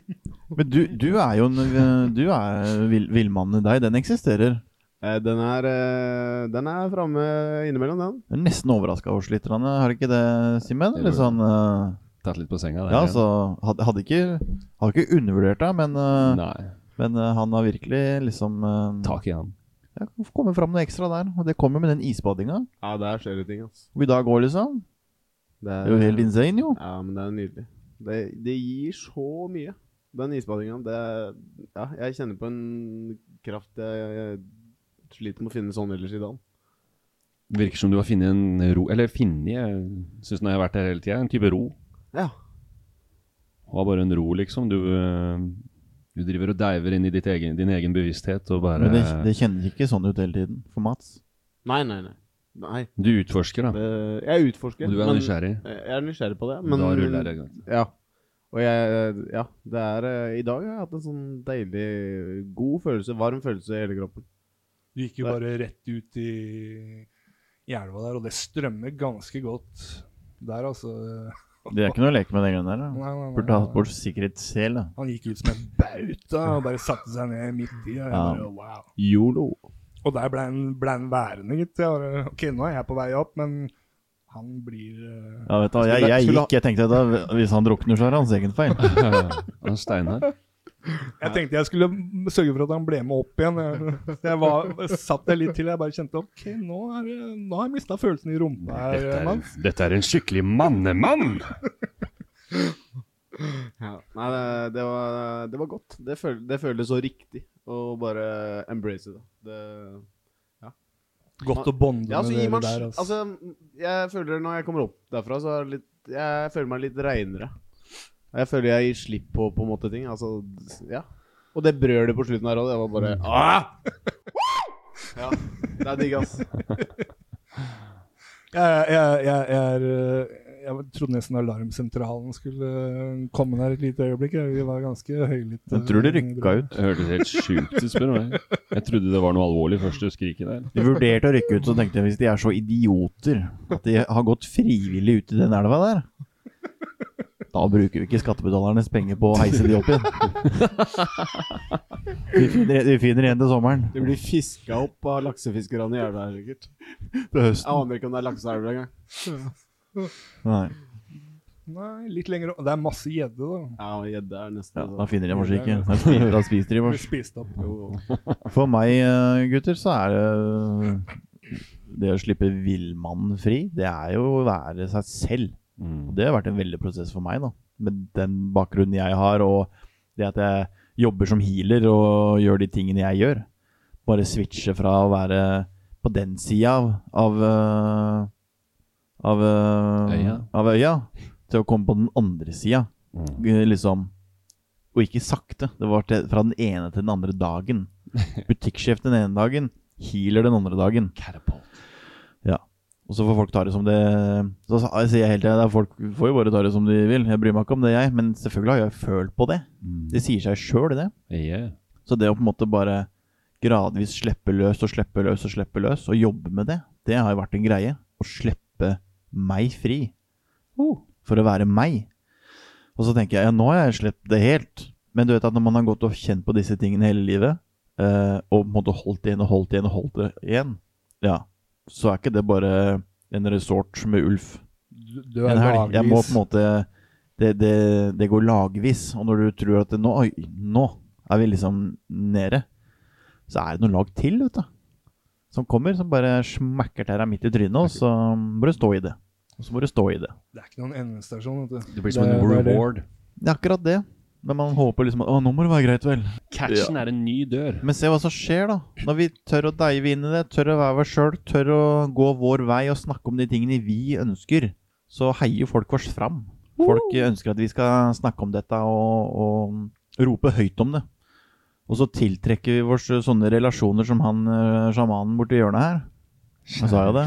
Men du, du er jo en eh, Du er vill- villmannen i deg. Den eksisterer. Eh, Den er, eh, den er framme innimellom, den. Du er nesten overraska over oss litt. har du ikke det, Simen? Litt sånn uh... Tatt litt på senga der. Ja, så hadde, hadde ikke Hadde ikke undervurdert deg, men, uh... Nei, men uh, han har virkelig liksom uh, tak i han. Ja, kommer fram noe ekstra der. Og det kommer med den isbadinga. Ja, der skjer det ting, altså. Hvor i dag går, liksom. Det Det er jo helt insane, jo. Ja, men det er nydelig. Det, det gir så mye. Den isbadinga, det er- Ja, jeg kjenner på en kraft jeg, jeg sliter med å finne sånn ellers i dag. Virker som du har funnet en ro Eller funnet, jeg syns når jeg har vært her hele tida, en type ro. Ja. Har bare en ro, liksom. Du, eh, du driver og diver inn i ditt egen, din egen bevissthet og bare Men det, det kjennes ikke sånn ut hele tiden for Mats. Nei, nei, nei. Nei. Du utforsker, da. Det, jeg utforsker. Og du er men- nysgjerrig. Jeg er nysgjerrig på det. Men, da ruller det. Ja. Og jeg Ja, det er eh, I dag har jeg hatt en sånn deilig god følelse, varm følelse i hele kroppen. Du gikk jo bare rett ut i, i elva der, og det strømmer ganske godt der, altså. Det er ikke noe å leke med den greia der. da. Nei, nei, nei, Burde hatt bort sikkerhetssel. Han gikk ut som en bauta og bare satte seg ned midt i. Og jeg Ja. bare, wow. Yolo. Og der ble han, ble han værende, gitt. Bare, ok, nå er jeg på vei opp, men han blir eh, Ja, vet du, hva, jeg, jeg gikk, jeg tenkte at hvis han drukner, så er det hans egen feil. [laughs] Han Steinar. Jeg tenkte jeg skulle sørge for at han ble med opp igjen. Jeg, var, satt der litt til, jeg bare kjente ok, nå, er, nå har jeg mista følelsen i rumpa. Dette er, dette er en skikkelig mannemann! Ja. Nei, det, det, var, det var godt. Det, føl, det føltes så riktig å bare embrace det. det Godt å bonde ja, altså, med dere man, der. Altså. altså, jeg føler når jeg kommer opp derfra, så er det litt Jeg føler meg litt reinere. Jeg føler jeg gir slipp på på en måte ting. Altså, ja. Og det brølet på slutten her òg, det var bare ah! [laughs] Ja, det er digg, ass. [laughs] Jeg, jeg, jeg, jeg, er, jeg trodde nesten Alarmsentralen skulle øh, komme der et lite øyeblikk. Vi var ganske høylytte. Jeg tror det rykka ut. Det hørtes helt sjukt ut, spør du meg. Jeg trodde det var noe alvorlig først, det skriket der. De vurderte å rykke ut, så tenkte jeg hvis de er så idioter at de har gått frivillig ut i den elva der, da bruker vi ikke skattebetalernes penger på å heise de opp igjen. Vi finner, vi finner igjen til sommeren. De blir fiska opp av laksefiskerne i elva her, sikkert. høsten Jeg aner ikke om det er lakseelv engang. Nei. Nei, litt lenger opp. Det er masse gjedde, da. Ja, gjedde er nesten Ja, da finner de kanskje ikke. Da spiser, de opp. For meg, eh, gutter, så er det Det å slippe villmannen fri, det er jo å være seg selv. Mm. Det har vært en veldig prosess for meg, da. Med den bakgrunnen jeg har, og det at jeg jobber som healer og gjør de tingene jeg gjør. Bare switche fra å være på den sida av av, øh, av, øh, Øya. av øya til å komme på den andre sida. Mm. Eh, Liksom Og ikke sakte. Det var til, fra den ene til den andre dagen. [laughs] Butikksjef den ene dagen, healer den andre dagen. Catapult. Og så får folk ta det som det Så sier jeg hele tida folk får jo bare ta det som de vil. Jeg bryr meg ikke om det, jeg. Men selvfølgelig har jeg følt på det. Mm. Det sier seg sjøl, det. Yeah. Så det å på en måte bare gradvis slippe løs og slippe løs og slippe løs, og jobbe med det, det har jo vært en greie. Å slippe meg fri. For å være meg. Og så tenker jeg ja, nå har jeg sluppet det helt. Men du vet at når man har gått og kjent på disse tingene hele livet, eh, og på en måte holdt det igjen og holdt det igjen og holdt det igjen, ja, så er ikke det bare en resort med ulv. Du, du er en helg. Jeg må på en måte det, det, det går lagvis. Og når du tror at det, nå, oi, nå er vi liksom nede, så er det noen lag til, vet du. Som kommer, som bare smekker til deg midt i trynet, og så må du stå i det. Og så må du stå i det. Det er ikke noen endestasjon. vet du. Det blir som en reward. Det er akkurat det. Men man håper liksom at å, nå må det være greit, vel. Catchen er en ny dør. Men se hva som skjer, da. Når vi tør å deive inn i det, tør å være oss sjøl, tør å gå vår vei og snakke om de tingene vi ønsker, så heier folk oss fram. Folk ønsker at vi skal snakke om dette og, og rope høyt om det. Og så tiltrekker vi oss sånne relasjoner som han eh, sjamanen borti hjørnet her. Han sa jo det.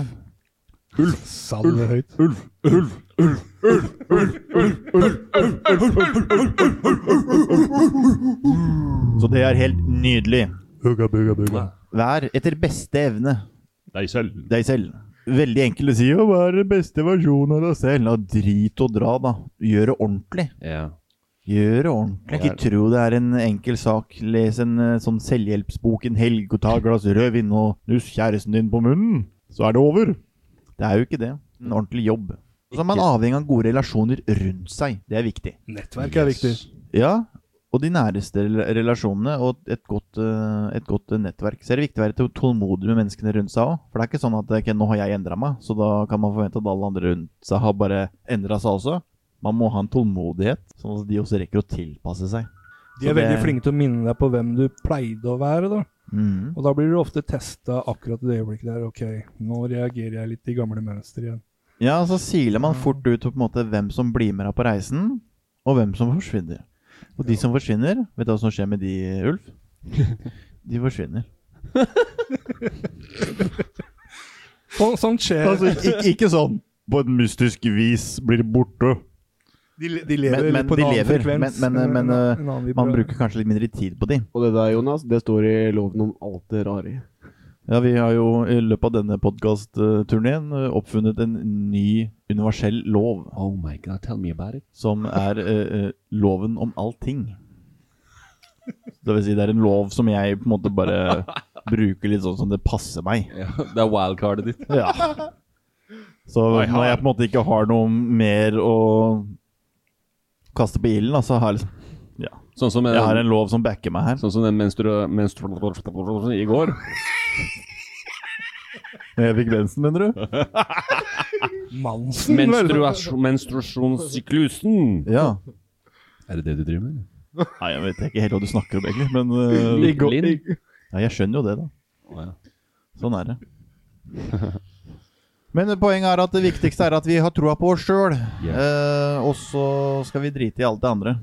Sa Ulv! Ulv! Ulv! Så det er helt nydelig. Bugga, bugga, bugga. Vær etter beste evne Deg selv. deg selv. Veldig enkelt å si å være den beste versjonen av deg selv. La drit og dra, da. Gjør det ordentlig. Ja. Gjør det ordentlig. Ikke tro det er en enkel sak. Les en eh, sånn selvhjelpsbok en helg og ta et glass rødvin og nuss kjæresten din på munnen, så er det over. Det er jo ikke det. En ordentlig jobb. Så er man avhengig av gode relasjoner rundt seg. Det er viktig. Nettverk er viktig. Ja, og de næreste relasjonene og et godt, eh, et godt nettverk. Så er det viktig å være tå- tålmodig med menneskene rundt seg òg. For det er ikke sånn at ok, nå har jeg endra meg, så da kan man forvente at alle andre rundt seg har bare endra seg også. Man må ha en tålmodighet, sånn at de også rekker å tilpasse seg. De er det- veldig flinke til å minne deg på hvem du pleide å være. da. Mhm. Og da blir du ofte testa akkurat i det øyeblikket der. Ok, nå reagerer jeg litt i gamle mønster igjen. Ja, så siler man fort ut på en måte hvem som blir med deg på reisen, og hvem som forsvinner. Og de som forsvinner, vet du hva som skjer med de, Ulf? [laughs] De forsvinner. sånn, sånt skjer. Altså, ikke, ikke sånn på et mystisk vis blir borte. De, de lever Men, men på en annen lever. Frekvens. men, men, men en en annen man bruker kanskje litt mindre tid på de. Og det der, Jonas, det står i loven om alt det rare. Ja, vi har jo i løpet av denne podkast-turneen oppfunnet en ny universell lov, Oh my god, tell me about it. som er eh, eh, loven om allting. Det vil si, det er en lov som jeg på en måte bare bruker litt sånn som det passer meg. [laughs] Ja, det er wildcardet ditt. Ja. Så når jeg på en måte ikke har noe mer å kaste på ilden, da, så har jeg liksom Ja. Sånn som, Jeg har en lov som backer meg her. sånn som den menstru... menstru i går. Jeg fikk mensen, mener du? [laughs] Mansen, menstruasjonssyklusen. Ja. Er det det du driver med? Nei, jeg vet ikke helt hva du snakker om, egentlig, men [laughs] uh, ja, Jeg skjønner jo det, da. Sånn er det. [laughs] Men poenget er at det viktigste er at vi har troa på oss sjøl. Yeah. og så skal vi drite i alt det andre.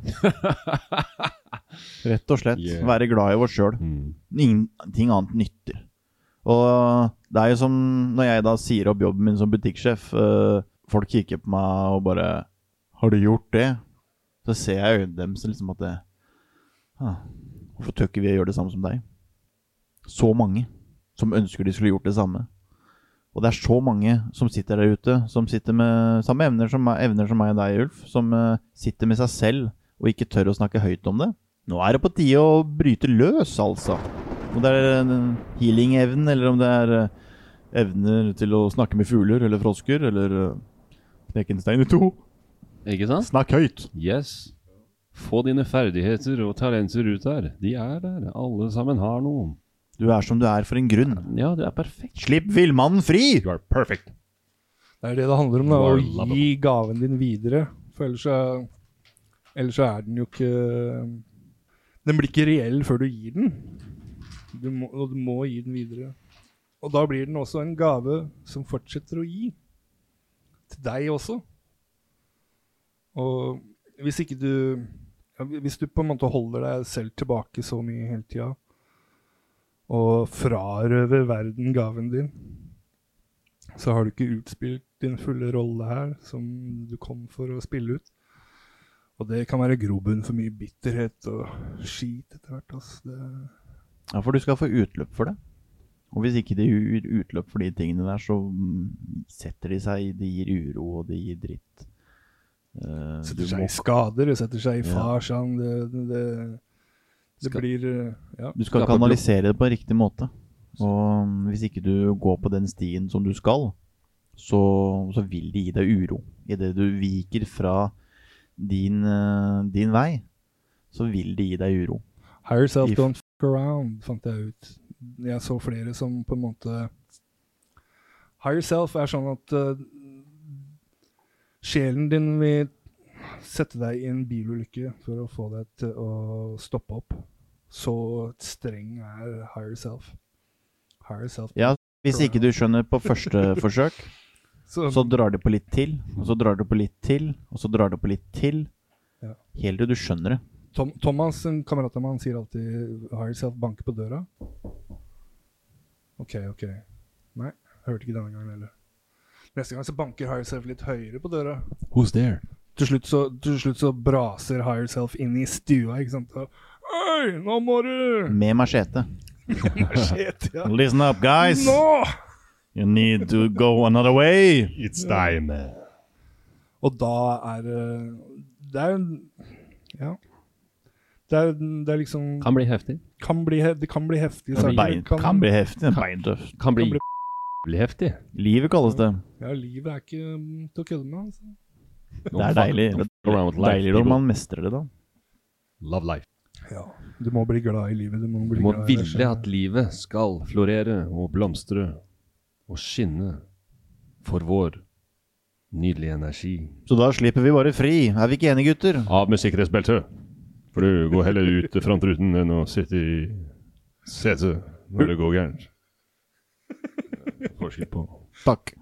[laughs] Rett og slett. Yeah. Være glad i oss sjøl. Mm. Ingenting annet nytter. Og det er jo som når jeg da sier opp jobben min som butikksjef, eh, folk kikker på meg og bare Har du gjort det? Så ser jeg i øynene deres liksom at det ah, Hvorfor tør ikke vi å gjøre det samme som deg? Så mange som ønsker de skulle gjort det samme. Og det er så mange som sitter der ute, som sitter med samme evner som, evner som meg og deg, Ulf, som eh, sitter med seg selv og ikke tør å snakke høyt om det. Nå er det på tide å bryte løs, altså. Om det er en healing-evnen, eller om det er eh, evner til å snakke med fugler eller frosker, eller uh, knekke en stein i to. Ikke sant? Snakk høyt! Yes. Få dine ferdigheter og talenter ut der. De er der. Alle sammen har noe. Du er som du er for en grunn. Ja, du er perfekt. Slipp villmannen fri! You are perfect. Det er det det handler om, da, å lovable. gi gaven din videre. For ellers så, ellers så er den jo ikke Den blir ikke reell før du gir den. Du må, og du må gi den videre. Og da blir den også en gave som fortsetter å gi. Til deg også. Og hvis ikke du ja, Hvis du på en måte holder deg selv tilbake så mye hele tida, og frarøver verden gaven din, så har du ikke utspilt din fulle rolle her, som du kom for å spille ut. Og det kan være grobunn for mye bitterhet og skit etter hvert. Altså. Ja, for du skal få utløp for det. Og hvis ikke det gir utløp for de tingene der, så mm, setter de seg Det gir uro, og det gir dritt. Uh, setter seg må- i skader, det setter seg i Ja. Det, det, det, det Skal- blir eh, Ja. Du skal kanalisere det på riktig måte. Og mm, hvis ikke du går på den stien som du skal, så, så vil det gi deg uro. Idet du viker fra din, eh, din vei, så vil det gi deg uro. Hire self If- don't fuck around, fant jeg ut. Jeg så flere som på en måte Higher self er sånn at uh, sjelen din vil sette deg i en bilulykke for å få deg til å stoppe opp. Så streng er higher self. Higher self. Ja, Hvis ikke du skjønner på første [laughs] forsøk, Så, så drar det på litt til, og så drar det på litt til, og så drar det på litt til. Ja. Helt til du skjønner det. Tom, Thomas, en kamerat av meg, sier alltid 'higher self banker på døra'. OK, OK. Nei, hørte ikke denne gangen heller. Neste gang så banker higher self litt høyere på døra. Who's there? Til slutt så, til slutt så braser higher self inn i stua, ikke sant. Og, Hei, nå må du Med machete. Shit, ja. Listen up, guys! Nå! You need to go another way! It's time. Og da er det Det er Ja. Det er, det er liksom Kan bli heftig. kan bli, Det kan bli heftig. Kan, bein, kan bli heftig. Beintøft. Kan bli Kan jævlig heftig. Livet kalles det. Ja, livet er ikke mm, til å kødde med. Altså. Det er deilig. Det life, Deilig når man mestrer det, da. Love life. Ja. Du må bli glad i livet. Du må, bli Du må glad ville at livet skal florere og blomstre og skinne for vår nydelige energi. Så da slipper vi bare fri. Er vi ikke enige, gutter? Av med sikkerhetsbeltet. For du går heller ut frontruten enn å sitte i setet når det går gærent. Forskjell på Takk.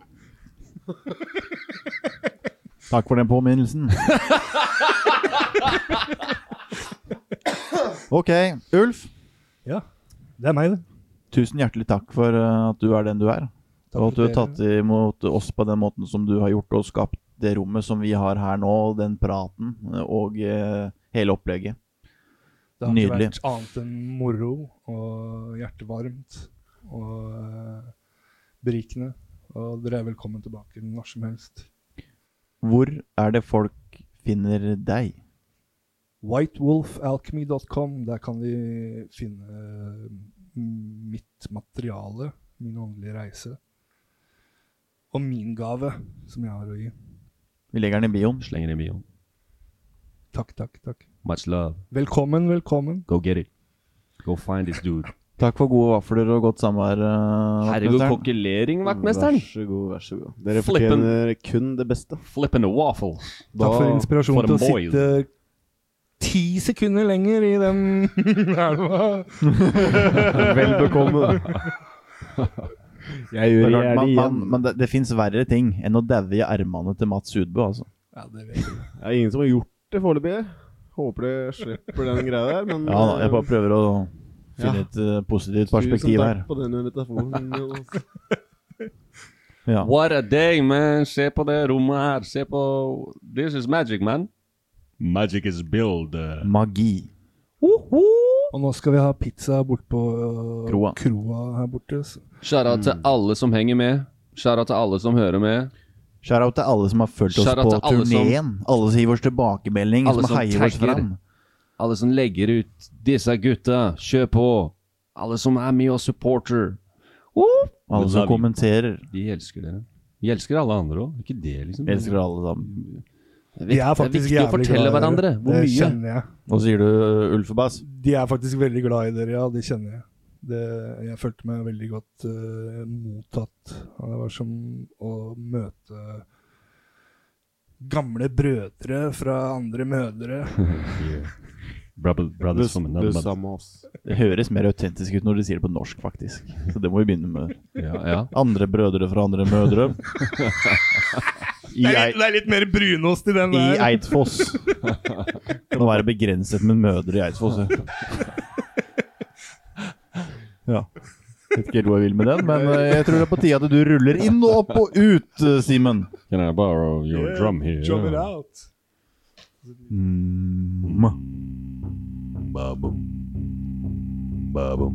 Takk for den påminnelsen. [laughs] Ok, Ulf. Ja, det er meg, det. Tusen hjertelig takk for eh, at du er den du er. Takk og at du har tatt imot oss på den måten som du har gjort, og skapt det rommet som vi har her nå, den praten og eh, hele opplegget. Det har Nydelig. ikke vært annet enn moro og hjertevarmt og eh, berikende. Og dere er velkommen tilbake når som helst. Hvor er det folk finner deg? Whitewolfalchemy.com. Der kan vi finne mm, mitt materiale, min åndelige reise. Og min gave, som jeg har å gi. Vi legger den i bioen. Slenger den i bioen. Takk, takk, takk. Much love. Velkommen, velkommen. Go get it. Go find this dude. Takk for gode vafler og godt samvær. Uh, Herregud, vaktmesteren. kokkelering, vaktmesteren. Vær så god, vær så god. Dere Flippen. fortjener kun det beste. Flippin' waffles. Takk for inspirasjonen til å sitte ti sekunder lenger i den [laughs] elva. [laughs] Vel bekomme. [laughs] Jeg gjør det gjerne man, man, igjen. men det, det fins verre ting enn å daue i ermene til Mats Sudbø, altså. Ja, det vet jeg. Det er ingen som har gjort det foreløpig. Håper det slipper den greia der, men Ja da, jeg bare prøver å finne Ja. et uh, positivt Tusen perspektiv takk her. på denne metaforen. Ja. What a day, man. Se på det rommet her. Se på This is magic, man. Magic is build. uh. Magi. Og nå skal vi ha pizza bort på øh, Kroa. kroa her borte. Skjæra Shout-out til alle som henger med. Shout-out til alle som hører med. Shout-out til alle som har fulgt oss på alle alle som- Alle som gir oss tilbakemelding, Alle som som heier oss fram. Alle som legger ut 'disse gutta, kjør på'. Alle som er med og supporter. Uh, Alle som kommenterer. De elsker dere. Vi elsker alle andre òg. Ikke det, liksom. Elsker alle sammen. Er, De er viktig, det er viktig å fortelle hverandre hvor Det mye. kjenner jeg. Hva sier du, Ulfebass? De er faktisk veldig glad i dere, ja. Det kjenner jeg. Det, jeg følte meg veldig godt uh, mottatt. Det var som å møte gamle brødre fra andre mødre. [laughs] Brother, brothers from another mother. Det høres mer autentisk ut når de sier det på norsk, faktisk. Så det må vi begynne med. Ja, ja. Andre brødre fra andre mødre. [laughs] I, Det er, litt, det er litt mer brunost i den I der. Eidsfoss. Kan [laughs] være begrenset med mødre i Eidsfoss? ja. Vet ikke helt hvor jeg vil med den, men eh, jeg tror det er på tide at du ruller inn og opp og ut, eh, Simen. Can I borrow your drum here? Drum it out. Mm. Ba-bum. Ba-bum.